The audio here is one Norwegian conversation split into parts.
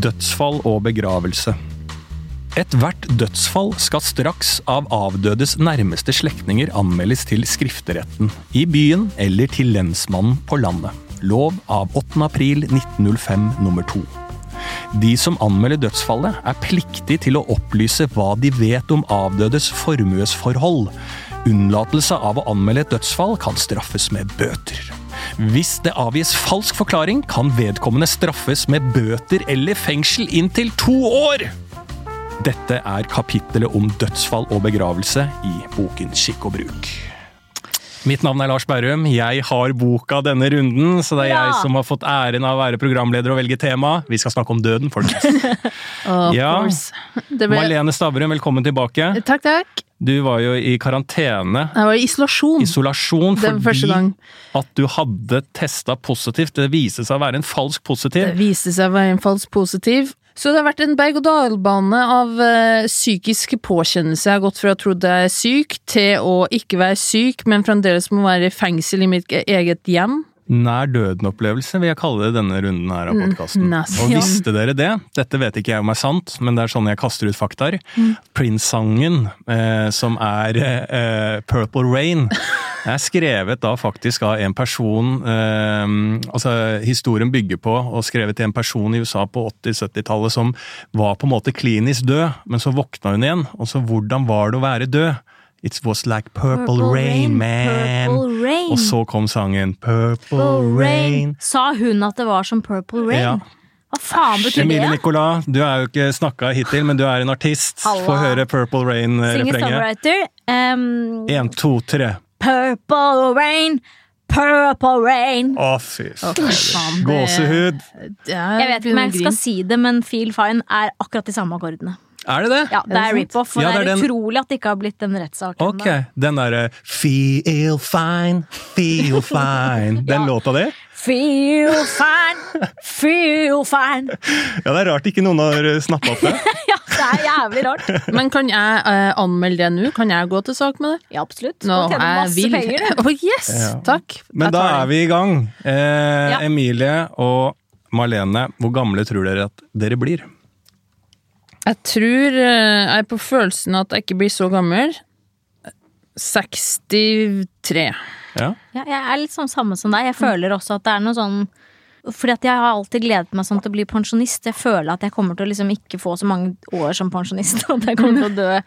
Dødsfall og begravelse. Ethvert dødsfall skal straks av avdødes nærmeste slektninger anmeldes til skrifteretten, i byen eller til lensmannen på landet. Lov av 8. april 1905 nummer 2. De som anmelder dødsfallet, er pliktig til å opplyse hva de vet om avdødes formuesforhold. Unnlatelse av å anmelde et dødsfall kan straffes med bøter. Hvis det avgis falsk forklaring, kan vedkommende straffes med bøter eller fengsel inntil to år! Dette er kapittelet om dødsfall og begravelse i boken Skikk og bruk. Mitt navn er Lars Berrum. Jeg har boka denne runden, så det er jeg som har fått æren av å være programleder og velge tema. Vi skal snakke om døden, folkens. oh, Ja. ble... Marlene Stavrum, velkommen tilbake. Takk, takk. Du var jo i karantene, Jeg var i isolasjon. isolasjon, Det var første gang. fordi at du hadde testa positivt. Det viste seg å være en falsk positiv. Det viste seg å være en falsk positiv. Så det har vært en berg-og-dal-bane av eh, psykisk påkjennelse. Jeg har gått fra å tro jeg er syk, til å ikke være syk, men fremdeles må være i fengsel i mitt eget hjem. Nær døden-opplevelse vil jeg kalle det denne runden her av podkasten. nesten. Og visste dere det? Dette vet ikke jeg om er sant, men det er sånn jeg kaster ut faktaer. Prince-sangen, eh, som er eh, Purple Rain, er skrevet da faktisk av en person eh, Altså, historien bygger på og skrevet til en person i USA på 80-70-tallet som var på en måte klinisk død, men så våkna hun igjen. Og så hvordan var det å være død? It was like purple, rain, man. Purple rain. Og så kom sangen Purple Rain. Sa hun at det var som Purple Rain? Ja. Hva faen betyr Emilie det? Nicolas, du er jo ikke snakka hittil, men du er en artist. Få høre Purple Rain-refrenget. Um, Én, to, tre. Purple Rain, Purple Rain. Å, fy faen, Gåsehud. Jeg vet ikke om jeg skal si det, men Feel Fine er akkurat de samme akkordene. Er det det? Ja, det er rip-off, og Ja, det det er er den- utrolig at det ikke har blitt en rettssak. ennå. Ok, den derre Feel fine, feel fine. Den Ja. låta di? Feel fine, feel fine. Ja, det er rart ikke noen har snappa opp det. Ja, det er jævlig rart. Men kan jeg uh, anmelde det nå? Kan jeg gå til sak med det? Ja, absolutt. Nå, Du tjener masse vil. penger, du. Å, yes! Ja. Takk. Men da er vi i gang. Eh, Ja. Emilie og Marlene, hvor gamle tror dere at dere blir? Jeg tror eh, jeg er på følelsen at jeg ikke blir så gammel. 63. Ja? Ja, jeg er litt sånn samme som deg. Jeg føler også at det er noe sånn Fordi at jeg har alltid gledet meg sånn til å bli pensjonist. Jeg føler at jeg kommer til å liksom ikke få så mange år som pensjonist. At jeg kommer til å dø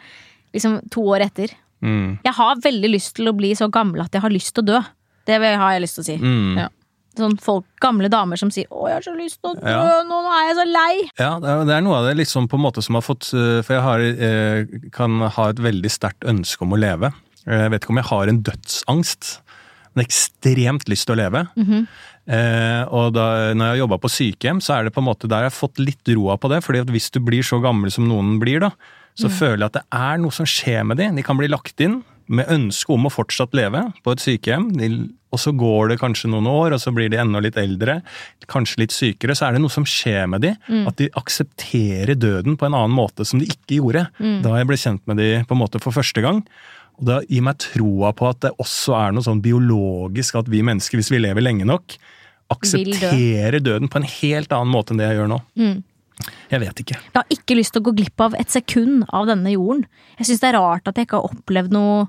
liksom to år etter. Mm. Jeg har veldig lyst til å bli så gammel at jeg har lyst til å dø. Det har jeg lyst til å si. Mm. Ja. Sånn folk, gamle damer som sier 'Å, jeg har så lyst til å dø, Ja. nå er jeg så lei'. Ja, det er, noe av det liksom på en måte som har fått eh, For jeg har, eh, kan ha et veldig sterkt ønske om å leve. Eh, Jeg vet ikke om jeg har en dødsangst, men ekstremt lyst til å leve. eh, og da når jeg har jobba på sykehjem, så er det på en måte der jeg har fått litt roa på det. fordi hvis du blir så gammel som noen blir, da, så føler jeg at det er noe som skjer med de. De kan bli lagt inn med ønske om å fortsatt leve på et sykehjem. Og så går det kanskje noen år, og så blir de enda litt eldre, kanskje litt sykere. Så er det noe som skjer med de, at de aksepterer døden på en annen måte som de ikke gjorde da jeg ble kjent med de på en måte for første gang. Og det gir meg troa på at det også er noe sånn biologisk at vi mennesker, hvis vi lever lenge nok, aksepterer døden på en helt annen måte enn det jeg gjør nå. Jeg vet ikke. Jeg har ikke lyst til å gå glipp av et sekund av denne jorden. Jeg syns det er rart at jeg ikke har opplevd noe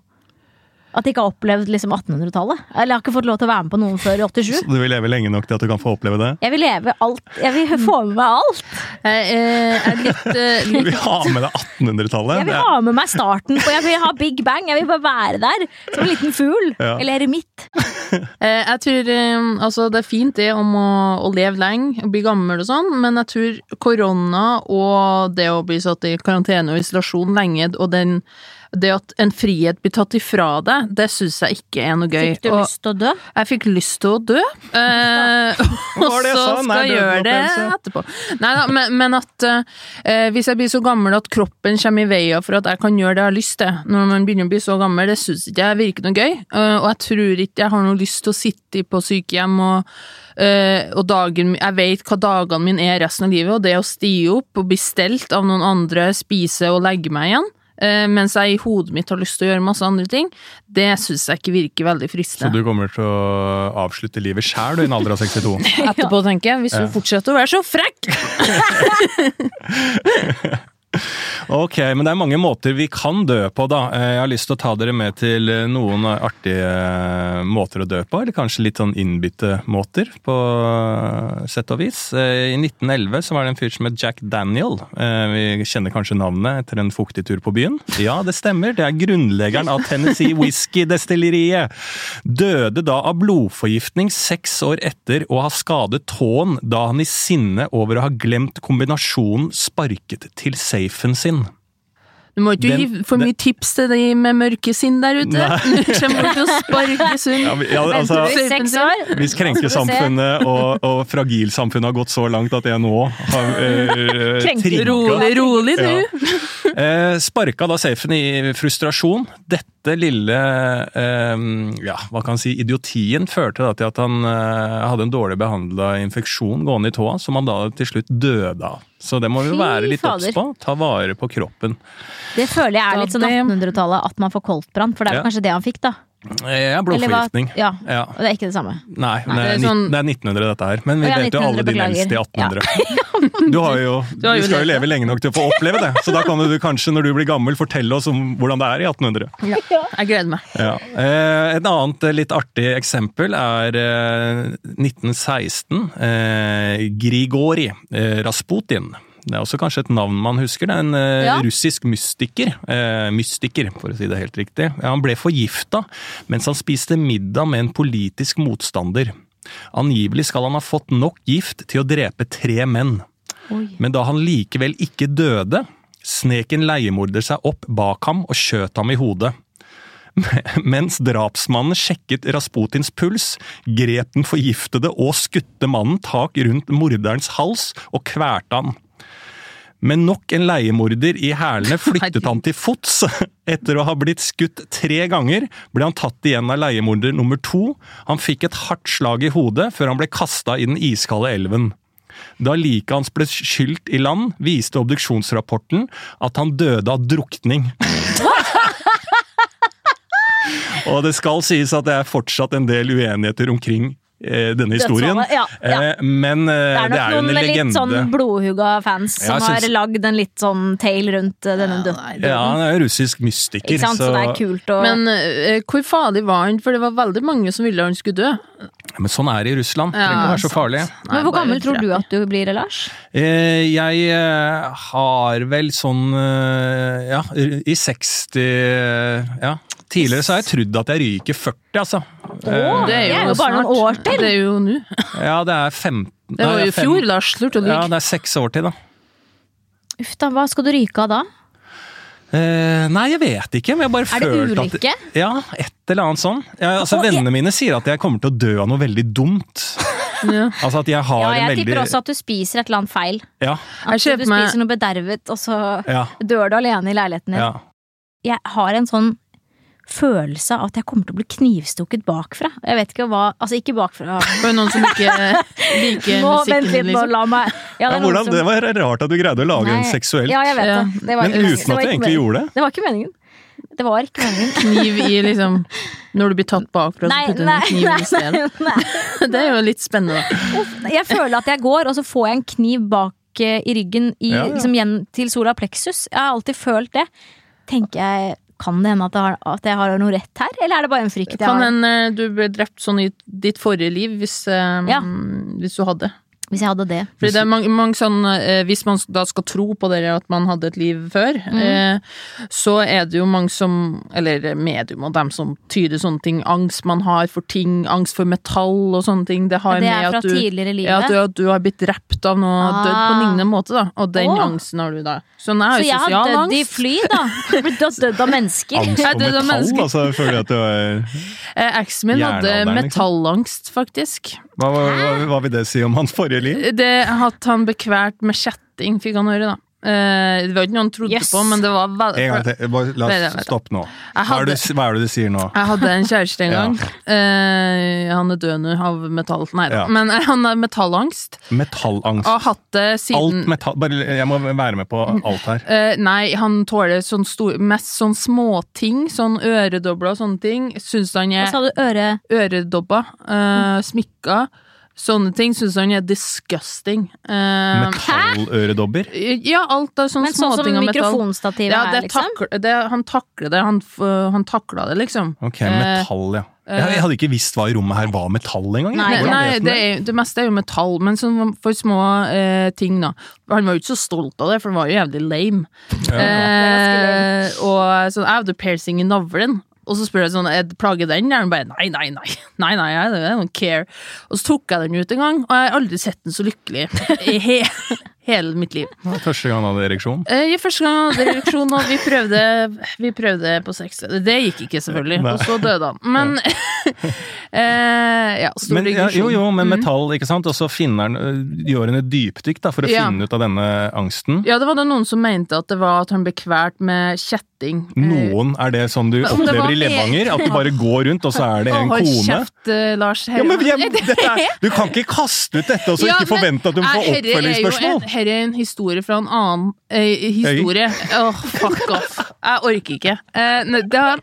At jeg ikke har opplevd liksom 1800-tallet. Eller jeg har ikke fått lov til å være med på noen før i 87. Så du vil leve lenge nok til at du kan få oppleve det? Jeg vil leve alt. Jeg vil få med meg alt. Jeg jeg er litt, eh, Du vil ha med deg 1800-tallet? Jeg vil ha med meg starten på Jeg vil ha Big Bang. Jeg vil bare være der som en liten fugl. Ja. Eller eremitt. Eh, Jeg tror eh, altså det er fint det om å, å leve lenge og bli gammel og sånn, men jeg tror korona og det å bli satt i karantene og isolasjon lenge, og den, det at en frihet blir tatt ifra deg, det syns jeg ikke er noe gøy. Fikk du Og lyst til å dø? jeg fikk lyst til å dø, eh, og var det jeg så sa? skal jeg gjøre det etterpå. Nei da, men, men at eh, hvis jeg blir så gammel at kroppen kommer i veien for at jeg kan gjøre det jeg har lyst til, når man begynner å bli så gammel, det syns ikke jeg virker noe gøy. Eh, og jeg tror ikke jeg har noe lyst til å sitte på sykehjem og Uh, og dagen, jeg vet hva dagene mine er resten av livet, og det å stige opp og bli stelt av noen andre, spise og legge meg igjen, mens jeg i hodet mitt har lyst til å gjøre masse andre ting, det syns jeg ikke virker veldig fristende. Så du kommer til å avslutte livet sjæl i en alder av 62? Etterpå, tenker jeg, hvis du fortsetter å være så frekk! Ok, men det er mange måter vi kan dø på, da. Eh, Jeg har lyst til å ta dere med til eh, noen artige eh, måter å dø på, eller kanskje litt sånn innbitte måter, på sett og vis. I 1911 så var det en fyr som het Jack Daniel. Vi kjenner kanskje navnet etter en fuktig tur på byen? Ja, det stemmer. Det er grunnleggeren av Tennessee Whisky-destilleriet. Døde da av blodforgiftning seks år etter å ha skadet tåen da han i sinne over å ha glemt kombinasjonen sparket til safen sin. Du må ikke Den- gi for mye tips til de med mørke sinn der ute. Nei. Du kommer til å sparke sunn. Ja, altså, hvis krenkesamfunnet og, og fragilsamfunnet har gått så langt at jeg nå har eh, Krenker. trigga Rolig, rolig, du. Ja. Eh, sparka da safen i frustrasjon. Dette lille eh, ja, hva kan man si, idiotien førte da til at han eh, hadde en dårlig behandla infeksjon gående i tåa, som han da til slutt døde av. Så det må vi være litt obs på. Ta vare på kroppen. Det føler jeg er litt sånn 1800-tallet, at man får koldtbrann. For det er Ja. kanskje det han fikk, da. Eh, Eller hva- blodforgiftning. Ja, Ja. og det er ikke det samme. Nei, det, det er sånn- det er 1900 dette her. Men vi ja, vet jo alle 1900, de lengste i beklager. 1800. Du, har jo, Du har du jo skal jo leve lenge nok til å få oppleve det, så da kan du kanskje når du blir gammel fortelle oss om hvordan det er i 1800. Jeg gleder meg. Ja. Eh, et annet eh, litt artig eksempel er eh, 1916. Eh, Grigori Rasputin. Det er også kanskje et navn man husker. Det er en eh, Ja. russisk mystiker. Eh, mystiker, for å si det helt riktig. Han ble forgifta mens han spiste middag med en politisk motstander. Angivelig skal han ha fått nok gift til å drepe tre menn. Oi. Men da han likevel ikke døde, snek en leiemorder seg opp bak ham og skjøt ham i hodet. Mens drapsmannen sjekket Rasputins puls, grep den forgiftede og skutte mannen tak rundt morderens hals og kvalte han. Med nok en leiemorder i hælene flyttet han til fots. Etter å ha blitt skutt tre ganger ble han tatt igjen av leiemorder nummer to. Han fikk et hardt slag i hodet før han ble kasta i den iskalde elven. Da liket hans ble skylt i land, viste obduksjonsrapporten at han døde av drukning. Og det skal sies at det er fortsatt en del uenigheter omkring denne historien. Ja, ja. Eh, men eh, Det er nok det er jo en noen litt sånn blodhugga fans Ja, som synes... har lagd en litt sånn tale rundt eh, denne døden. Ja, han er jo russisk mystiker, Ikke sant? Så det er kult å Men eh, hvor fadig var han? For det var veldig mange som ville han skulle dø. Men sånn er det i Russland. Det Ja, trenger ikke å være så sant. farlig. Nei, Men hvor gammel tror du at du blir, Lars? Eh, jeg eh, har vel sånn eh, Ja, i 60 Ja. Tidligere så har jeg trodd at jeg ryker 40, altså. Eh, Det er jo, jo bare noen år til. Det er jo nå. ja, det er 15 Det var jo i fjor, Lars. Lurte å Ja, det er seks år til, da. Uff da, hva skal du ryke av da? Eh, nei, jeg vet ikke, men jeg bare Er det ulykke? at Ja, et eller annet sånn. Jeg, altså, jeg- vennene mine sier at jeg kommer til å dø av noe veldig dumt. Ja. Altså at jeg har Ja, en jeg veldig tipper også at du spiser et eller annet feil. Ja, At Jeg du spiser noe bedervet, og så ja, dør du alene i leiligheten din. ja. Jeg har en sånn følelse av at jeg kommer til å bli knivstukket bakfra. Jeg vet ikke hva Altså, ikke bakfra. For noen som ikke liker Nå, musikken vent litt, liksom. la meg ja, det ja, hvordan, som- det var rart at du greide å lage en seksuelt seksuell Ja, jeg vet det. det Men uten at du egentlig meningen. gjorde det. Det var ikke meningen. Det var ikke meningen. Kniv i liksom Når du blir tatt bakfra, så putter du en kniv nei, i stedet. Det er jo litt spennende, da. Jeg føler at jeg går, og så får jeg en kniv bak eh, i ryggen i, Ja, ja. Liksom, igjen til sola plexus. Jeg har alltid følt det. Tenker jeg kan det hende at jeg, har, at jeg har noe rett her, eller er det bare en frykt jeg Kan hende du ble drept sånn i ditt forrige liv, hvis, eh, Ja. hvis du hadde. Hvis jeg hadde det. Fordi det er mange, mange sånn, eh, Hvis man da skal tro på dere at man hadde et liv før, Mm. eh, så er det jo mange som Eller medium og dem som tyder sånne ting. Angst man har for ting, angst for metall og sånne ting. Det har Det med er fra at du, tidligere i ja, at livet. du, at du har blitt drept av noe Ah. dødd på lignende måte, da. Og den oh. angsten har du da. Så nei, Så jeg har dødd i fly, da. Blitt dødd av mennesker. Angst for er metall, mennesker. altså, føler at du er Eh, Eksen min hadde liksom. metallangst, faktisk. hva, hva, hva, hva vil det si om hans forrige liv? Det at han bekvært med kjetting, fikk han høre, da. Eh, det var ikke noe han trodde Yes. på, men det var veldig En gang til. Bare, La oss stoppe nå. Hva er, det, hadde- hva er det du sier nå? Jeg hadde en kjæreste en Ja. gang. Eh, han er død nå av metall. Nei da. Ja. Men eh, han har metallangst. Metallangst. Og hatt det Alt metall Bare, jeg må være med på alt her. Eh, nei, han tåler sånn stor, mest sånn småting. Sånn øredobler og sånne ting. Syns han Hva er sa du? Øre... øredobber. eh, smykker. Sånne ting syns han er disgusting. Uh, Metalløredobber. ja, alt av sånne Men sånn som småting av metall. mikrofonstativet Ja, er, det liksom? takler, det, han takler det. Han, han takla det, liksom. Ok, Eh, metall, ja. Jeg, jeg hadde ikke visst hva i rommet her var metall engang. Nei, Nei, det, er, det meste er jo metall, men sånn for små eh, ting, da. Han var jo ikke så stolt av det, for han var jo jævlig lame. Ja, ja. Eh, og sånn, jeg hadde piercing i navlen. Og så spør jeg sånn, «Er- plager den? der?» Og bare nei, nei, nei. nei, nei, I don't- care. Og så tok jeg den ut en gang, og jeg har aldri sett den så lykkelig i he hele mitt liv. Første gang han hadde ereksjon. Eh, første gang han hadde ereksjon, og vi prøvde, vi prøvde på sex. Det gikk ikke, selvfølgelig. Nei. Og så døde han. Men eh, Ja, stor Men, ja, jo, jo, men Mm. metall, ikke sant? Og så finner han, øh, gjør han et dypdykk da, for å Ja. finne ut av denne angsten. Ja, det var da noen som mente at det var at han ble kvalt med kjetting. Eh, Noen, er det sånn du opplever i Levanger? At du bare går rundt, og så er det en Å, hold kone? kjeft, eh, Lars. Ja, men jeg, er, du kan ikke kaste ut dette og så ikke forvente at du får oppfølgingsspørsmål! Herre er en historie fra en annen eh, historie. Åh, fuck off. Jeg orker ikke. Eh, ne- det har,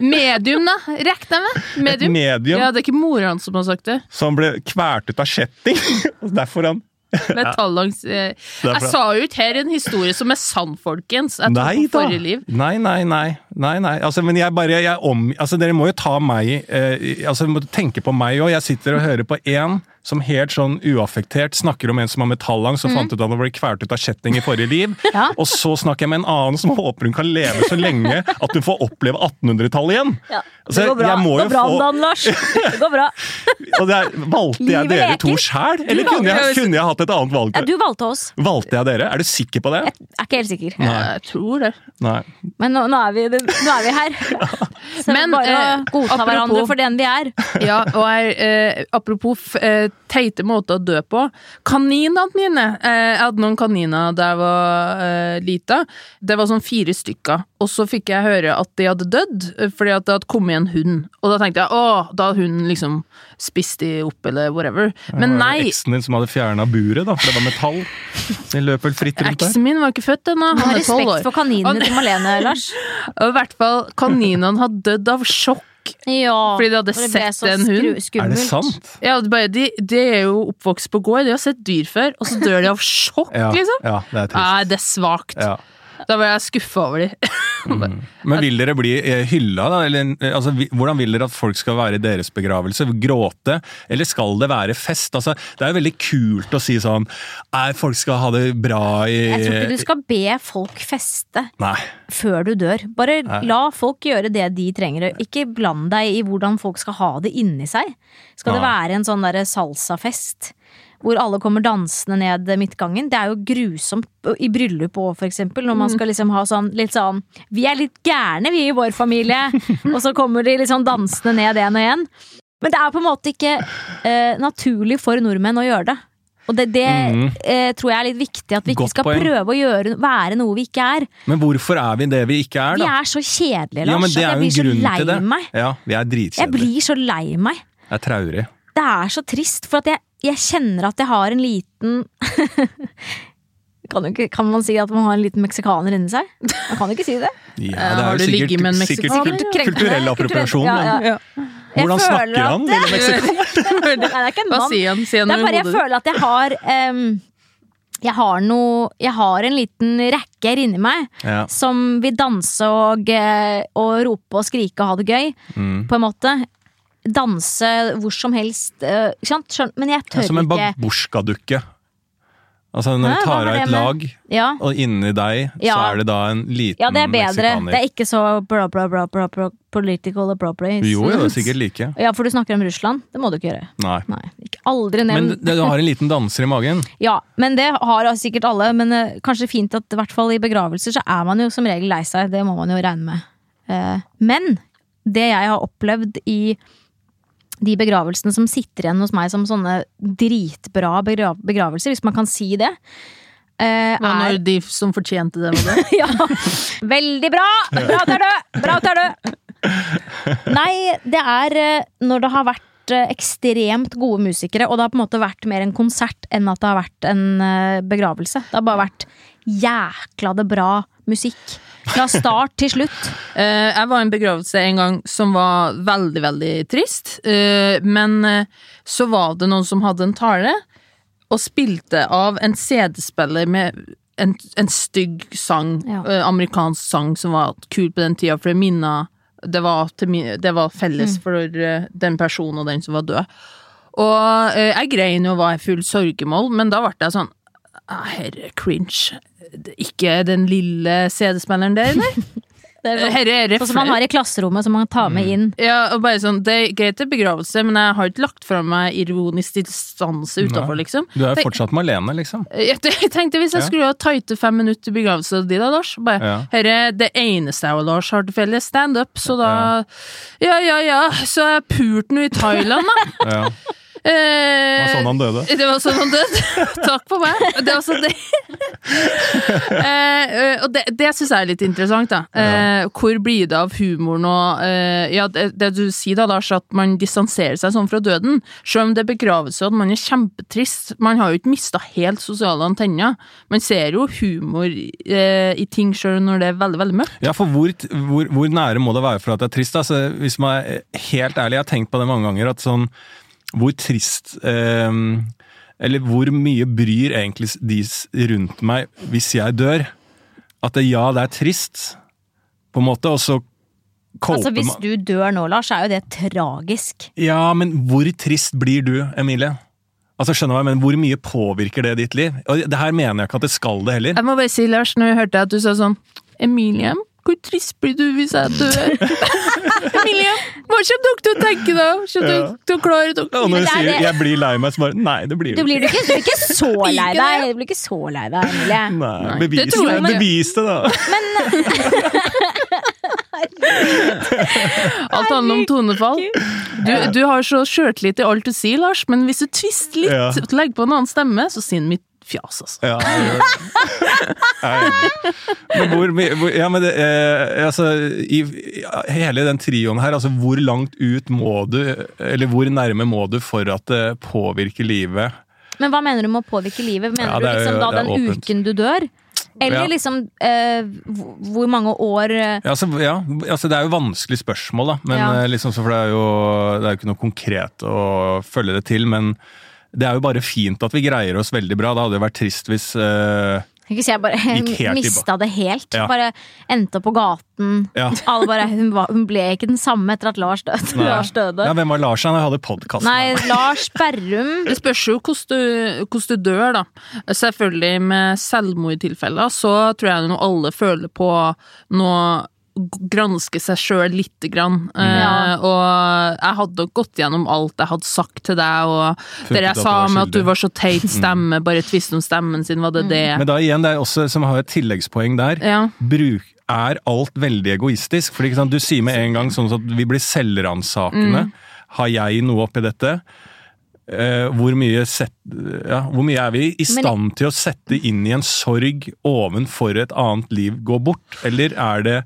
medium, da? Rekk deg med. Medium. medium Ja, det er ikke mora hans som har sagt det. som ble kvert ut av kjetting. Derfor han Metallangs eh, Jeg sa jo ikke her en historie som er sann, folkens. Jeg tok Nei på da. forrige liv. Nei, nei, nei. Nei, nei. Altså, men jeg bare, jeg om, altså, dere må jo ta meg eh, altså, må tenke på meg òg. Jeg sitter og hører på én som helt sånn uaffektert snakker om en som har metallangst, som fant ut at han ble kvalt ut av kjetting i forrige liv. Ja. Og så snakker jeg med en annen som håper hun kan leve så lenge at hun får oppleve 1800-tallet igjen. Ja. Altså, det går bra, jeg må det går bra få- Dan, Lars. Det går bra. Og der, valgte jeg dere to sjæl, eller kunne jeg, kunne jeg hatt et annet valg? Ja, du valgte oss. Valgte jeg dere? Er du sikker på det? Jeg er ikke helt sikker. Jeg tror det. Nei. Men nå, nå, er, vi, nå er vi her. Så Men, bare å eh, godta apropos- hverandre for den vi er. Ja, og jeg, eh, apropos f- eh, teite måter å dø på. Kaninene mine eh, Jeg hadde noen kaniner da jeg var eh, lita. Det var sånn fire stykker. Og så fikk jeg høre at de hadde dødd eh, fordi at det hadde kommet en hund. Og da tenkte jeg å, da hadde hunden liksom spist de opp, eller whatever. Men Det var nei. Eksen din som hadde fjerna buret, da, for det var metall. Den løp vel fritt rundt der. Eksen min var ikke født ennå. Han er tolv år. respekt for kaninene til Malene, Lars. I hvert fall kaninene hadde dødd av sjokk. Ja, Fordi de hadde for det ble sett så en hund. Er det sant? Ja, de, bare, de, de er jo oppvokst på gård, de har sett dyr før, og så dør de av sjokk, Ja, liksom. ja det er trist. Nei, det er svakt. Ja. Da var jeg skuffa over de. Men vil dere bli eh, hylla, da? Eller, eh, altså, hvordan vil dere at folk skal være i deres begravelse? Gråte? Eller skal det være fest? Altså, det er jo veldig kult å si sånn Nei, folk skal ha det bra i Jeg tror ikke du skal be folk feste Nei. før du dør. Bare Nei. la folk gjøre det de trenger. Ikke bland deg i hvordan folk skal ha det inni seg. Skal det være en sånn derre salsafest hvor alle kommer dansende ned midtgangen? Det er jo grusomt i bryllup òg, for eksempel. Når man skal liksom ha sånn litt sånn Vi er litt gærne, vi i vår familie. og så kommer de litt sånn dansende ned en og en. Men det er på en måte ikke eh, naturlig for nordmenn å gjøre det. Og det, det mm. eh, tror jeg er litt viktig, at vi ikke Godt skal poeng. prøve å gjøre, være noe vi ikke er. Men hvorfor er vi det vi ikke er, da? Vi er så kjedelige, Lars, Ja, men det at er jeg blir så lei meg. Ja, vi er Jeg blir så lei meg. Det er traurig. Det er så trist, for at jeg, jeg kjenner at jeg har en liten kan, ikke, kan man si at man har en liten meksikaner inni seg? Man kan jo ikke si det. Ja, det er jo sikkert, med en sikkert, sikkert kult- kulturell appropriasjon. ja, men ja. Jeg Hvordan føler snakker han, at- lille meksikaner? Nei, det er ikke en mann. sier han? Sier han Det er bare jeg føler at jeg har um, jeg har noe Jeg har en liten racker inni meg Ja. som vil danse og, eh, og rope og skrike og ha det gøy, Mm. på en måte. Danse hvor som helst. eh, Men jeg tør ikke. som en babusjkadukke. Altså når du tar av et lag, Ja, og inni deg så er det da en liten ja, det er bedre. meksikaner. Det er ikke så bra, bra, bra, bra, bra, political appropriate. Jo, jo, det er sikkert like. Ja, for du snakker om Russland. Det må du ikke gjøre. Nei. Nei, ikke aldri Men nevn det- du har en liten danser i magen. Ja, men det har sikkert alle. Men uh, kanskje fint at i hvert fall i begravelser så er man jo som regel lei seg. Det må man jo regne med. Uh, men det jeg har opplevd i de begravelsene som sitter igjen hos meg som sånne dritbra begra begravelser, hvis man kan si det, eh, Hva er når de som fortjente det, var det? Ja, veldig bra! Bra at du! Bra at du! Nei, det er eh, når det har vært eh, ekstremt gode musikere, og det har på en måte vært mer en konsert enn at det har vært en begravelse. Det har bare vært jækla det bra musikk. Fra start til slutt. Eh, jeg var i en begravelse en gang som var veldig, veldig trist. Eh, men eh, så var det noen som hadde en tale, og spilte av en CD-spiller med en, en stygg sang. Ja. amerikansk sang som var kul på den tida, for det minna det var, til, det var felles for eh, den personen og den som var død. Og jeg grein og var i full sorgemål, men da ble jeg sånn «Ah, Herre, cringe. Ikke den lille CD-spilleren der, nei? Det er sånn, sånn som man har i klasserommet, som man tar med inn. Ja, og bare sånn, Det er greit til begravelse, men jeg har ikke lagt fra meg ironisk distanse utafor, liksom. Du er jo fortsatt Malene, liksom. Jeg jeg tenkte Hvis jeg Ja. skulle ha tighte fem minutter til begravelse di, da, Lars bare, Ja. Herre, Det eneste jeg og Lars har til felles, standup, så da Ja, ja, ja, så jeg pulte nå i Thailand, da. Ja. Eh, Det var sånn han døde. det var sånn han døde. Takk for meg. Det var sånn det. Eh, og det, det syns jeg er litt interessant, da. Eh, hvor blir det av humoren og eh, Ja, det, det du sier da, Lars, at man distanserer seg sånn fra døden. Selv om det er begravelse og at man er kjempetrist. Man har jo ikke mista helt sosiale antenner. Man ser jo humor i ting sjøl når det er veldig, veldig mørkt. Ja, for hvor, hvor, hvor nære må det være for at det er trist? Altså, hvis man er helt ærlig, jeg har tenkt på det mange ganger, at sånn Hvor trist eh, Eller hvor mye bryr egentlig de rundt meg hvis jeg dør? At det, ja, det er trist, på en måte, og så Altså Hvis du dør nå, Lars, så er jo det tragisk. Ja, men hvor trist blir du, Emilie? Altså, skjønner du men? Hvor mye påvirker det ditt liv? Og det her mener jeg ikke at det skal det heller. Jeg må bare si, Lars, når jeg hørte at du sa sånn Emilie, hvor trist blir du hvis jeg dør? Emilie, hva kommer dere til å tenke da? Kommer Ja. til å klare dere? Ja, når du Men det er sier det- 'jeg blir lei meg', så bare Nei, det blir Du du blir, du ikke, du blir ikke så lei deg. Du blir ikke så lei deg, Emilie. Nei, Nei, bevis det jeg ikke. bevis det, da! Alt handler om tonefall. Du, du har så sjøltillit i alt du sier, Lars, men hvis du tvister litt, Ja. legger på en annen stemme, så sier den mitt fjas, altså. Ja, jeg gjør det. Jeg enig. Men hvor hvor- Ja, men det eh, Altså, i hele den trioen her, altså hvor langt ut må du, eller hvor nærme må du for at det påvirker livet? Men hva mener du med å påvirke livet? Mener Ja, du er liksom da den åpent. uken du dør? Eller Ja. liksom eh, hvor hvor mange år eh, Ja, altså, ja, altså Det er jo vanskelig spørsmål, da. Men, Ja. eh, liksom, for det er jo det er jo ikke noe konkret å følge det til. Men det er jo bare fint at vi greier oss veldig bra. Det hadde jo vært trist hvis uh, Ikke si jeg bare mista det helt. Ja. Bare endte opp på gaten. Ja. Alle bare, hun, var, hun ble ikke den samme etter at Lars døde. Lars døde. Ja, hvem var Lars? Han hadde podkasten. Nei, Lars Berrum Det spørs jo hvordan du, du dør, da. Selvfølgelig med selvmordtilfeller, så tror jeg nå alle føler på noe Granske seg sjøl lite grann. Eh, Uh, og jeg hadde nok gått gjennom alt jeg hadde sagt til deg, og det jeg sa med at du var så teit stemme, bare tvist om stemmen sin, var det det? Men da igjen, det er også som har et tilleggspoeng der. Ja. Bruk, er alt veldig egoistisk? Fordi ikke sant, Du sier med en gang sånn at vi blir selvransakende. Har jeg noe oppi dette? Uh, hvor, mye set, ja, hvor mye er vi i stand til å sette inn i en sorg ovenfor et annet liv gå bort? Eller er det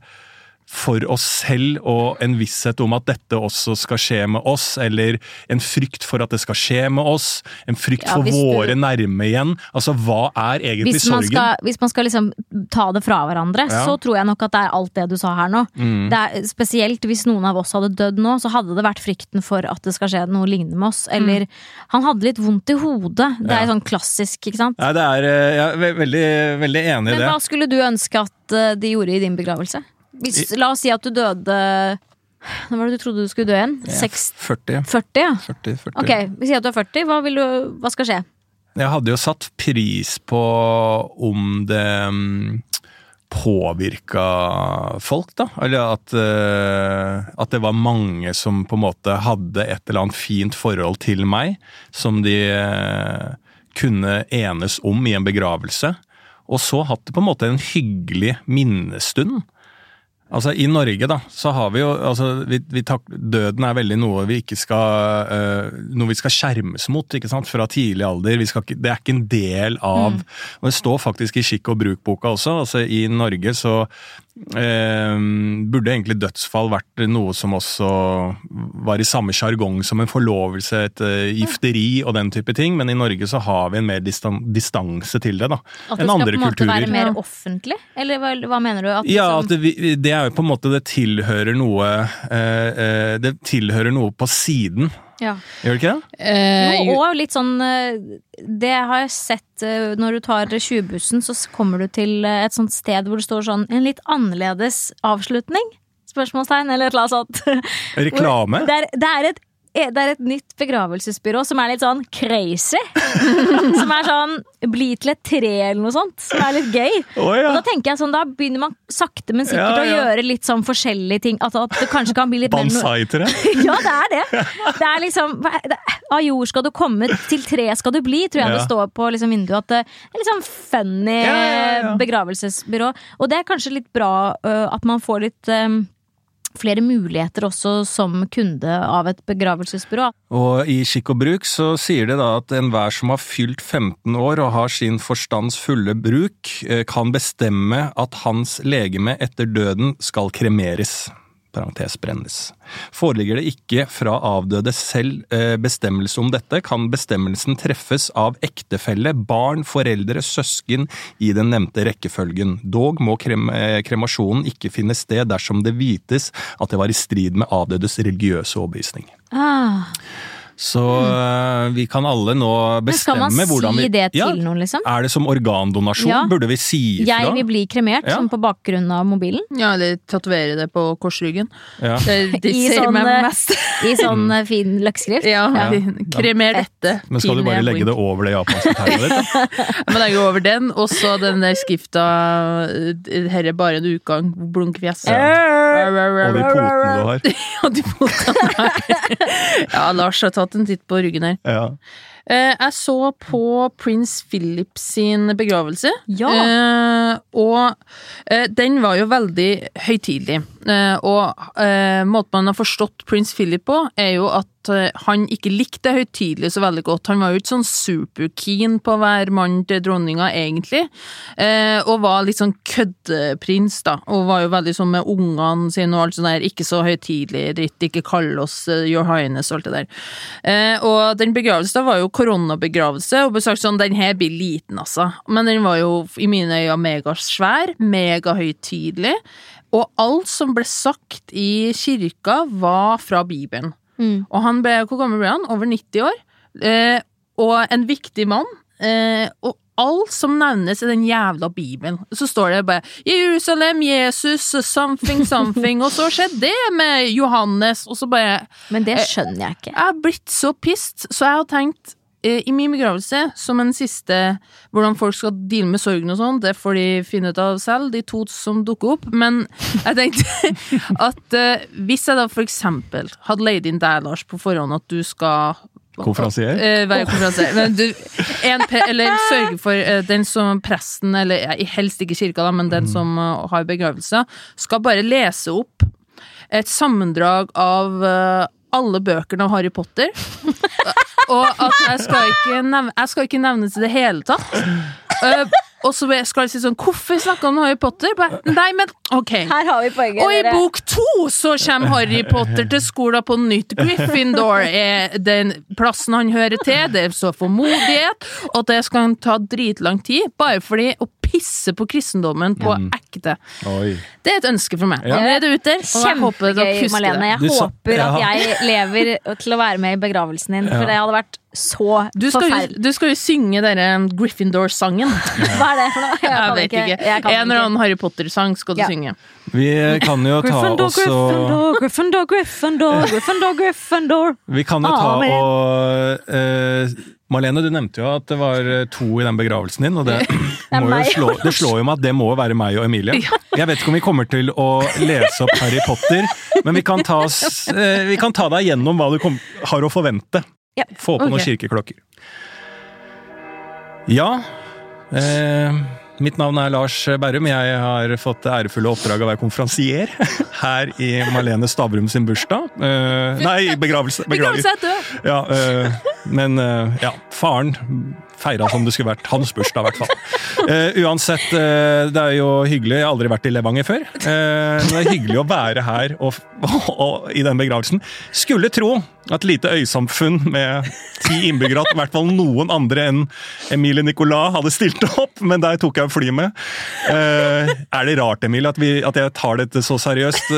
for oss selv og en visshet om at dette også skal skje med oss, eller en frykt for at det skal skje med oss, en frykt Ja, for våre du- nærme igjen. Altså, hva er egentlig hvis sorgen? skal, hvis man skal liksom ta det fra hverandre, Ja. så tror jeg nok at det er alt det du sa her nå. Mm. Det er, spesielt hvis noen av oss hadde dødd nå, så hadde det vært frykten for at det skal skje noe lignende med oss. Eller han hadde litt vondt i hodet. Det er Ja. sånn klassisk, ikke sant? Nei, det er, eh, jeg er veldig, veldig enig i det. Men hva skulle du ønske at eh, de gjorde i din begravelse? Hvis, la oss si at du døde Når var det du trodde du skulle dø igjen? Seks- 40, 40, ja. 40, 40. Ok, vi sier at du er 40. Hva, du, hva skal skje? Jeg hadde jo satt pris på om det mm, påvirka folk, da. Eller at, eh, at det var mange som på en måte hadde et eller annet fint forhold til meg, som de eh, kunne enes om i en begravelse. Og så hatt det på en måte en hyggelig minnestund. Altså, I Norge da, så har vi jo altså, vi, vi tak, Døden er veldig noe vi ikke skal uh, noe vi skal skjermes mot ikke sant, fra tidlig alder. Skal, det er ikke en del av mm. og Det står faktisk i skikk og bruk-boka også. altså I Norge så uh, burde egentlig dødsfall vært noe som også var i samme sjargong som en forlovelse, et uh, gifteri og den type ting, men i Norge så har vi en mer distan distanse til det da, enn andre kulturer. At det skal på en måte være mer offentlig, eller hva, hva mener du? At, ja, liksom... at det, det er jo på en måte Det tilhører noe eh, eh, Det tilhører noe på siden. Ja. Gjør det ikke det? Eh, og litt sånn eh, Det har jeg sett når du tar 20-bussen, så kommer du til et sånt sted hvor det står sånn En litt annerledes avslutning? Spørsmålstegn, eller et eller annet sånt. Reklame? Det er, det er et det er et nytt begravelsesbyrå som er litt sånn crazy. som er sånn bli til et tre eller noe sånt. Som er litt gøy. Oh, ja. Og da tenker jeg sånn, da begynner man sakte, men sikkert ja, ja. å gjøre litt sånn forskjellige ting. At, at det kanskje kan bli litt Bonsai-tre? ja, det er det. Det er liksom Av jord skal du komme, til tre skal du bli, tror jeg det står på liksom, vinduet. At det er litt sånn funny begravelsesbyrå. Og det er kanskje litt bra uh, at man får litt um, flere muligheter også som kunde av et begravelsesbyrå. Og i skikk og bruk så sier det da at enhver som har fylt 15 år og har sin forstands fulle bruk, eh, kan bestemme at hans legeme etter døden skal kremeres. Foreligger det ikke fra avdøde selv eh, bestemmelse om dette, kan bestemmelsen treffes av ektefelle, barn, foreldre, søsken i den nevnte rekkefølgen. Dog må krem eh, kremasjonen ikke finne sted dersom det vites at det var i strid med avdødes religiøse overbevisning. Ah. Så mm. vi kan alle nå bestemme hvordan vi Skal man si det til ja, noen, liksom? Er det som organdonasjon? Ja. Burde vi si ifra? Jeg vil bli kremert, ja. som på bakgrunn av mobilen. Ja, eller tatovere det på korsryggen. Ja. Det, de I, sånn, I sånn mm. fin løkkskrift. Ja. Kremer dette. Men skal du bare legge det over det japanske tegnet ditt? Man legger over den, og så den der skrifta 'Herre bare en utgang', blunkfjes. Ja. Og de potene du har. ja, de potene har. Ja, Lars har tatt en titt på ryggen her. Ja. Eh, jeg så på prins Philip sin begravelse, ja. Eh, og eh, den var jo veldig høytidelig. Og måten man har forstått prins Philip på, er jo at Eh, han ikke likte høytidelig så veldig godt. Han var jo ikke sånn superkeen på å være mannen til dronninga, egentlig, eh, og var litt sånn køddeprins, da, og var jo veldig sånn med ungene sine og alt sånt der, ikke så høytidelig dritt, ikke kall oss Your Highness og alt det der. Eh, og den begravelsen var jo koronabegravelse, og ble sagt sånn, den her blir liten, altså, men den var jo i mine øyne megasvær, megahøytidelig. Og alt som ble sagt i kirka, var fra Bibelen. Mm. Og han ble, hvor gammel ble han? Over 90 år. Eh, og en viktig mann. Eh, og alt som nevnes i den jævla bibelen, så står det bare Jerusalem, Jesus, something, something, og så skjedde det med Johannes, og så bare Men det skjønner jeg ikke. Jeg har blitt så pissed, så jeg har tenkt Eh, i min begravelse, som en siste Hvordan folk skal deale med sorgen og sånn, det får de finne ut av selv, de to som dukker opp. Men jeg tenkte at uh, hvis jeg da for eksempel hadde leid inn deg, Lars, på forhånd, at du skal Konferansier? Uh, være konferansier. Men du, en, eller sørge for uh, den som presten, eller helst ikke kirka, da, men den mm. som har begravelser, skal bare lese opp et sammendrag av alle bøkene av Harry Potter. Og at jeg skal ikke nevnes i det hele tatt. Uh, og så skal jeg si sånn Hvorfor snakker han om Harry Potter? Nei, men ok. Her har vi poenget, og i bok to så kommer Harry Potter til skolen på nytt. Gryffindor er den plassen han hører til. Det er så formodighet, og det skal ta dritlang tid. Bare fordi å pisse på kristendommen på mm. ekte. Oi. Det er et ønske for meg. Ja. Jeg er ute, Kjempegøy, Malene. Jeg håper at jeg lever til å være med i begravelsen din, for det hadde vært så forferdelig. Du skal jo synge denne Gryffindor-sangen. Hva er det for noe? Jeg, jeg vet ikke. ikke. En eller annen Harry Potter-sang skal du ja. synge. Vi kan jo ta Gryffindor, Gryffindor, Gryffindor, Gryffindor, Gryffindor, Gryffindor. Vi kan jo ta og uh, Marlene, du nevnte jo at det var eh, to i den begravelsen din, og det, slå, det slår jo meg at det må være meg og Emilie. Jeg vet ikke om vi kommer til å lese opp Harry Potter, men vi kan ta, oss, eh, vi kan ta deg gjennom hva du kom, har å forvente. Få på okay. noen kirkeklokker. Ja, eh, Mitt navn er Lars Berrum. Jeg har fått det ærefulle oppdraget å være konferansier her i Marlene Stavrum sin bursdag. Eh, nei, begravelse. Beklager. Begravelse er død! Ja, eh, men eh, ja, faren feira som det skulle vært hans bursdag, i hvert fall. Uh, uansett, uh, det er jo hyggelig. Jeg har aldri vært i Levanger før. Uh, det er hyggelig å være her og, og, og, i den begravelsen. Skulle tro at lite øysamfunn med ti innbyggere, at i hvert fall noen andre enn Emilie Nicolas hadde stilt opp, men der tok jeg flyet med. Er det rart, Emilie, at, vi, at jeg tar dette så seriøst,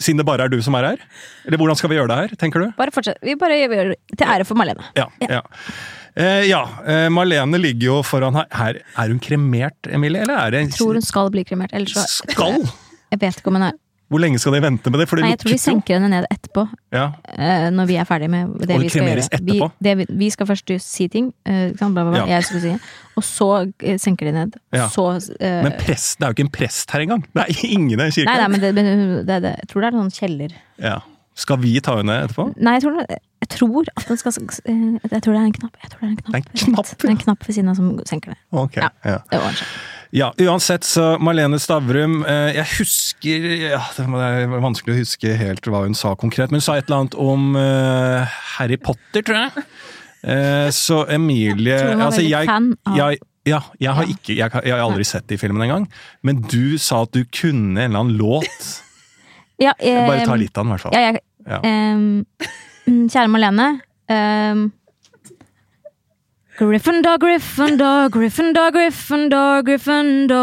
siden det bare er du som er her? Eller hvordan skal vi gjøre det her, tenker du? Bare fortsett. Vi bare gjør det til ære for Malene. Ja. ja. Eh, ja, eh, Marlene ligger jo foran her. her. Er hun kremert, Emilie, eller er det Jeg tror hun skal bli kremert. Ellers så Skal? Jeg vet ikke om hun er Hvor lenge skal de vente med det? Nei, jeg tror vi senker henne ned etterpå. Ja. eh, når vi er ferdig med det Og vi skal gjøre. Vi, det, vi, skal først si ting, eh, bla, bla, bla, Ja. si, og så eh, senker de ned. Ja. Så eh, Men prest, det er jo ikke en prest her engang! Det er ingen i Nei, kirka. nei, men det, men det, det, jeg tror det er noen kjeller Ja. Skal vi ta henne etterpå? Nei, jeg tror, det- jeg tror at den skal eh, Jeg tror det er en knapp. Jeg tror det er en knapp, en knapp, ja. Det er en knapp ved siden av som senker det. Okay, Ja. Ja. Ja, uansett, så Marlene Stavrum eh, Jeg husker ja, Det er vanskelig å huske helt hva hun sa konkret, men hun sa et eller annet om uh, Harry Potter, tror jeg. Uh, så Emilie Tror hun var altså, veldig jeg, fan av- jeg, ja, jeg har, ikke, jeg, jeg har aldri sett de filmene engang, men du sa at du kunne en eller annen låt. Ja, eh, Bare ta litt av den, i hvert fall. Ja, jeg, Ja. ehm, kjære Malene. Um, Gryffindor, Gryffindor, Gryffindor, Gryffindor, Gryffindor.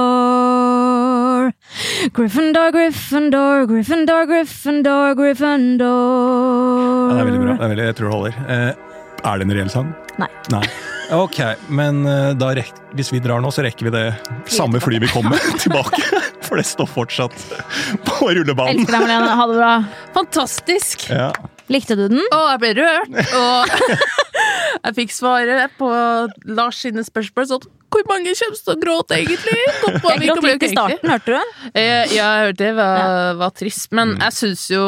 Gryffindor, Gryffindor, Gryffindor, Gryffindor, Ja, Gryffindor. det er veldig bra. Det er veldig, jeg tror det holder. Eh, er det en reell sang? Nei. Nei. Ok, men eh, da rek hvis vi drar nå, så rekker vi det samme flyet vi kom med, tilbake. For det står fortsatt på rullebanen. Elsker deg, Malene. Ha det bra. Fantastisk! Ja. Likte du den? Å, jeg ble rørt, og jeg fikk svaret på Lars sine spørsmål sånn Hvor mange kommer til å gråte, egentlig? På, Jeg gråt litt i starten, hørte du? Eh, ja, jeg hørte det var, var trist, men Mm. jeg syns jo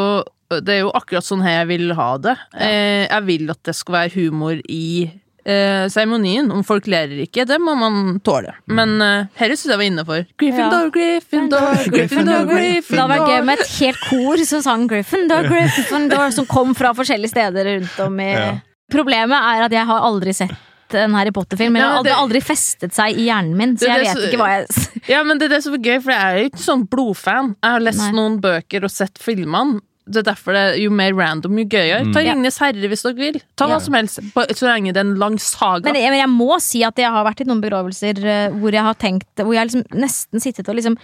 Det er jo akkurat sånn her jeg vil ha det. Eh, jeg vil at det skal være humor i eh. Om folk ler eller ikke, det må man tåle. Mm. Men eh, dette syns jeg var innafor. Gryffindor, Gryffindor, Gryffindor, Det hadde vært gøy med et helt kor som sang Gryffindor, Gryffindor, som kom fra forskjellige steder rundt om i Ja. Problemet er at jeg har aldri sett en Harry Potter-film. Men Ja, det har aldri, festet seg i hjernen min, så er jeg vet så- ikke hva jeg Ja, men det er det som er gøy, for jeg er jo ikke sånn blodfan. Jeg har lest Nei. noen bøker og sett filmene. Det er derfor det er jo mer random, jo gøyere. Ta Ja. Ringenes herre hvis dere vil. Ta Ja. hva som helst, så lenge det er en lang saga. men jeg, men jeg må si at jeg har vært i noen begravelser eh, hvor jeg har tenkt Hvor jeg liksom nesten sittet og liksom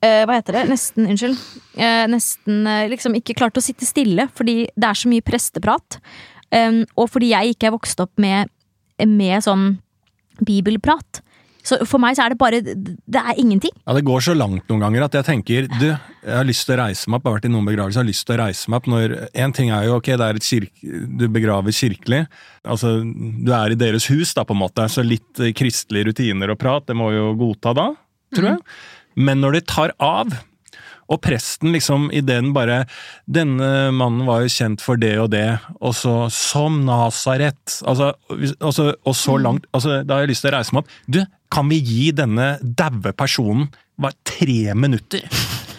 Uh, Hva heter det? Nesten, unnskyld. Uh, nesten uh, liksom ikke klart å sitte stille fordi det er så mye presteprat. Um, og fordi jeg ikke er vokst opp med, med sånn bibelprat. Så for meg så er det bare Det er ingenting. Ja, Det går så langt noen ganger at jeg tenker du, jeg har lyst til å reise meg opp. Jeg har vært i noen begravelser, jeg har lyst til å reise meg opp når En ting er jo ok, det er et kirke, du begraver kirkelig. Altså, du er i deres hus, da, på en måte. Så litt eh, kristelige rutiner og prat, det må vi jo godta da, tror jeg. Men når det tar av, og presten liksom i den bare Denne mannen var jo kjent for det og det, og så Som Nasaret. Altså, altså, og så langt altså, Da har jeg lyst til å reise meg opp. Du, kan vi gi denne daue personen bare tre minutter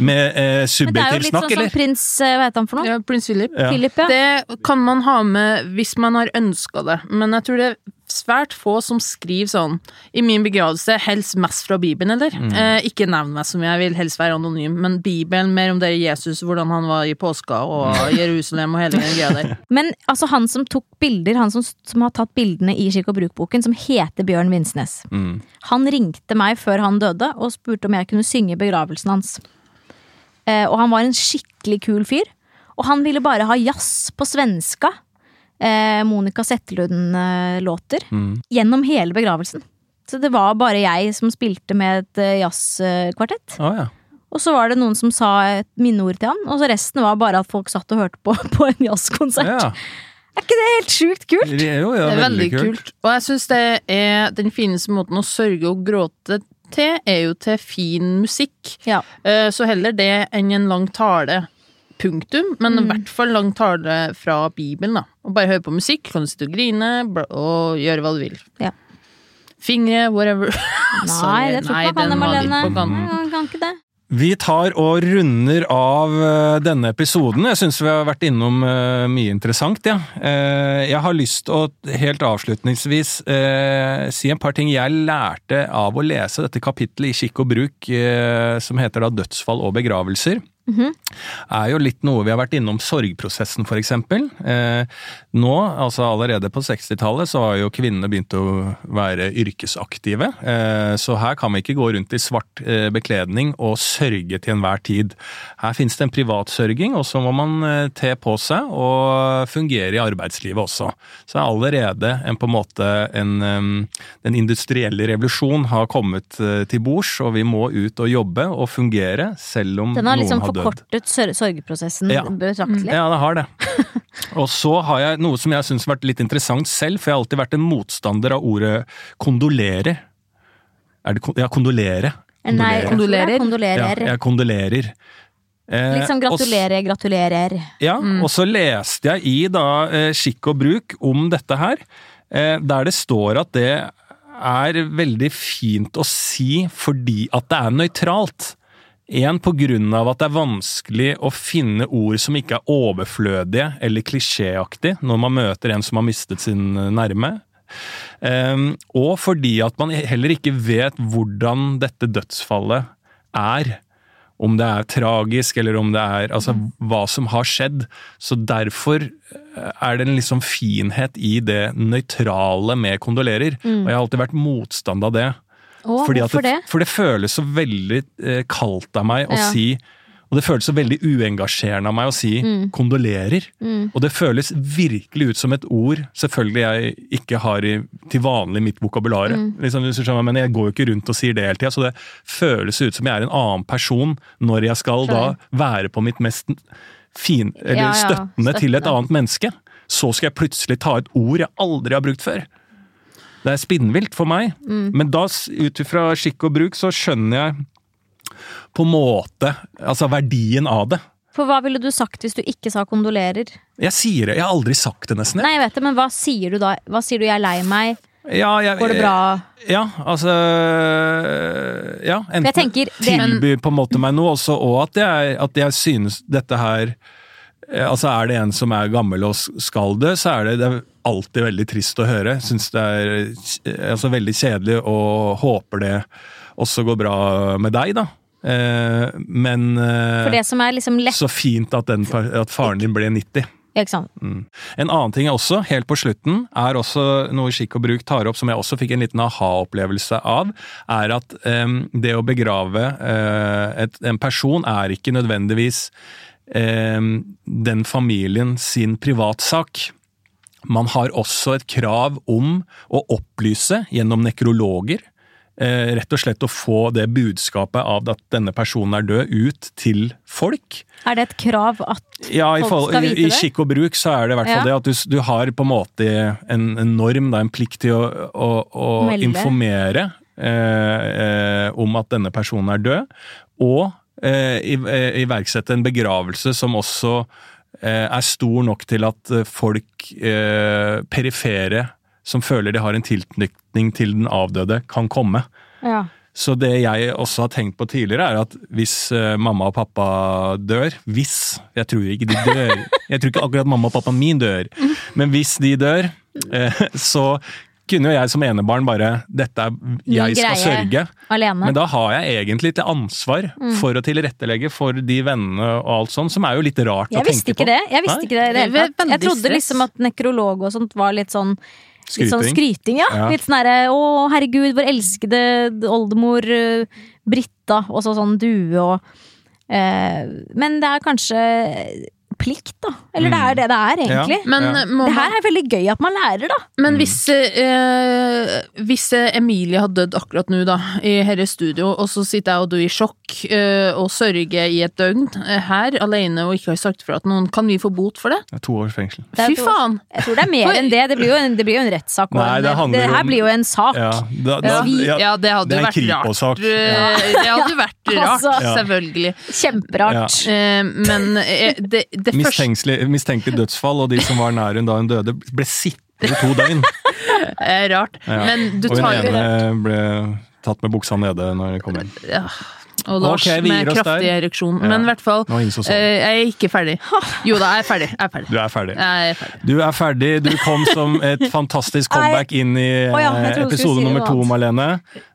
med eh, Men det er jo litt snakk, sånn som prins eh, Hva heter han for noe? Ja, prins Philip. Ja. Philip, ja. Det kan man ha med hvis man har ønska det, men jeg tror det svært få som skriver sånn I min begravelse, helst mest fra Bibelen, eller? Mm. Eh, ikke nevn meg som jeg vil helst være anonym, men Bibelen, mer om det Jesus, hvordan han var i påska og Jerusalem og hele den greia der. Men altså han som tok bilder, han som, som har tatt bildene i Kirke og bruk-boken, som heter Bjørn Vinsnes. Mm. Han ringte meg før han døde og spurte om jeg kunne synge begravelsen hans. Eh, og han var en skikkelig kul fyr. Og han ville bare ha jazz på svenska. Eh, Monica Zetterlund-låter. Mm. Gjennom hele begravelsen. Så det var bare jeg som spilte med et eh, jazzkvartett. Oh, ja. Og så var det noen som sa et minneord til han, og så resten var bare at folk satt og hørte på, på en jazzkonsert. ja. Er ikke det helt sjukt kult? Det er jo ja, Det er veldig kult. kult. Og jeg syns det er den fineste måten å sørge og gråte til, er jo til fin musikk. Ja. Eh, Så heller det enn en lang tale. Punktum. Men i hvert fall lang tale fra Bibelen, da. Og bare høre på musikk, kan du sitte og grine og gjøre hva du vil. Ja. Fingre, whatever. Nei, Sorry. det tror ikke man kan det, Marlene. Nei, kan ikke det. Vi tar og runder av eh, denne episoden. Jeg syns vi har vært innom eh, mye interessant, ja. Eh, Jeg har lyst til å helt avslutningsvis eh, si en par ting jeg lærte av å lese dette kapittelet i Kikk og bruk som heter da Dødsfall og begravelser. Er jo litt noe vi har vært innom sorgprosessen, eksempel. Eh, nå, altså allerede på 60-tallet, så har jo kvinnene begynt å være yrkesaktive. Eh, så her kan vi ikke gå rundt i svart eh, bekledning og sørge til enhver tid. Her finnes det en privatsørging, og så må man eh, te på seg og fungere i arbeidslivet også. Så er allerede en, på en måte en, um, Den industrielle revolusjon har kommet eh, til bords, og vi må ut og jobbe og fungere, selv om Den liksom noen har dødd. forkortet sør- sorgprosessen Ja. betraktelig. Ja, det har det. Og så har jeg noe som jeg syns har vært litt interessant selv, for jeg har alltid vært en motstander av ordet kondolere. Er det kon ja, kondolere? Nei, jeg er Kondolerer. kondolerer. Ja, jeg kondolerer. Eh, Liksom og s- gratulerer, gratulerer. Ja, og så leste jeg i da eh, Skikk og bruk om dette her, eh, der det står at det er veldig fint å si fordi at det er nøytralt. Grunn av at det er vanskelig å finne ord som ikke er overflødige eller klisjéaktig når man møter en som har mistet sin nærme. Ehm, og fordi at man heller ikke vet hvordan dette dødsfallet er. Om det er tragisk, eller om det er altså, hva som har skjedd. Så derfor er det en liksom finhet i det nøytrale med kondolerer. Og jeg har alltid vært motstander av det. Å, Fordi hvorfor det? For det føles så veldig eh, kaldt av meg å Ja. si Og det føles så veldig uengasjerende av meg å si Mm. 'kondolerer'. Og det føles virkelig ut som et ord selvfølgelig jeg ikke har i, til vanlig i mitt vokabular. Mm. Liksom, men jeg går jo ikke rundt og sier det hele tida, så det føles ut som jeg er en annen person når jeg skal da være på mitt mest fin, eller Ja, ja, støttende til et annet menneske. Så skal jeg plutselig ta et ord jeg aldri har brukt før. Det er spinnvilt for meg. Mm. Men da, ut ifra skikk og bruk, så skjønner jeg på en måte altså verdien av det. For hva ville du sagt hvis du ikke sa kondolerer? Jeg sier det, jeg har aldri sagt det nesten. Nei, jeg vet det, men hva sier du da? Hva sier du 'jeg er lei meg'? Ja, jeg, Går det bra? Ja, altså Ja, enten tilbyr på en måte meg noe også, og at jeg, at jeg synes dette her Altså Er det en som er gammel og skal dø, så er det, det er alltid veldig trist å høre. Syns det er eh, altså, veldig kjedelig og håper det også går bra med deg, da. Eh, men eh, For det som er liksom lett så fint at, den, at faren din ble 90. Ikke sant? En annen ting også, helt på slutten, er også noe Skikk og Bruk tar opp, som jeg også fikk en liten aha-opplevelse av, er at eh, det å begrave eh, et, en person er ikke nødvendigvis den familien sin privatsak. Man har også et krav om å opplyse gjennom nekrologer, eh, rett og slett å få det budskapet av at denne personen er død, ut til folk. Er det et krav at Ja, folk skal vite det? i det? skikk og bruk så er det i hvert fall Ja. det at du, du har på en måte en, en norm, da, en plikt til å, å, å informere eh, eh, om at denne personen er død, og iverksette en begravelse som også eh, er stor nok til at eh, folk eh, perifere som føler de har en tilknytning til den avdøde, kan komme. Ja. Så det jeg også har tenkt på tidligere, er at hvis eh, mamma og pappa dør Hvis! Jeg tror ikke de dør. Jeg tror ikke akkurat mamma og pappaen min dør. Men hvis de dør, eh, så kunne jo jeg som enebarn bare Dette er jeg skal sørge. Alene? Men da har jeg egentlig til ansvar Mm. for å tilrettelegge for de vennene og alt sånt, som er jo litt rart å tenke på. det. Jeg visste Nei? ikke det det hele tatt. Jeg trodde liksom at nekrolog og sånt var litt sånn Litt sånn Skryting. skryting, ja. Ja. Litt sånn herre 'Å, herregud, vår elskede oldemor eh, Britta', og så sånn due og eh, Men det er kanskje plikt, da. Eller det er det det er, egentlig. Ja. Men, Ja. Det her er veldig gøy at man lærer, da. Men hvis, eh, hvis Emilie hadde dødd akkurat nå, da, i herre studio, og så sitter jeg og du i sjokk eh, og sørger i et døgn eh, her alene og ikke har sagt fra til noen, kan vi få bot for det? Det To års fengsel. Fy faen! Jeg tror det er mer enn det. Det blir jo en, det blir jo en rettssak. Nei, en- det handler her om- blir jo en sak. Ja, da, da, ja, Ja, det hadde jo vært rart. Eh, Det hadde vært rart, Altså. Selvfølgelig. Kjemperart. Eh, Men eh, det, det Mistenkelig, mistenkelig dødsfall, og de som var nær hun da hun døde, ble sittende to døgn. Er rart. Ja. Men du og hun ene ble tatt med buksa nede når hun kom hjem. ja. Og Lars okay, med kraftig der. ereksjon. Ja. Men i hvert fall, Nå ingen som så eh, jeg er ikke ferdig. Jo da, jeg er ferdig. Jeg er ferdig. Du er ferdig. Jeg er ferdig. Du er ferdig. Du kom som et fantastisk comeback inn i oh, ja, eh, episode si nummer to. Marlene.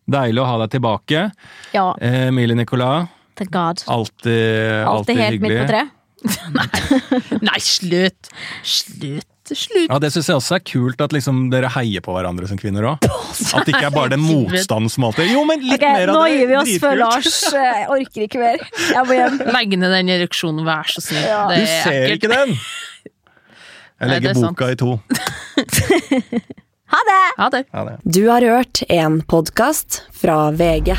Deilig å ha deg tilbake. Ja, Eh, Emilie Nicolas, alltid, Alltid alltid helt midt på hyggelig. treet. Nei, slutt! Slutt! Slutt! Ja, Det syns jeg også er kult, at liksom dere heier på hverandre som kvinner òg. At det ikke er bare den motstanden som alltid Jo, men litt okay, mer av det! nå gir vi oss før Lars eh, Jeg orker ikke mer. Jeg må hjem. Legg ned den ereksjonen, vær så snill. Ja. Du er ser ekkelt. ikke den! Jeg Nei, legger er sant. boka i to. Ha det! Ha det. Ha det. Du har hørt en podkast fra VG.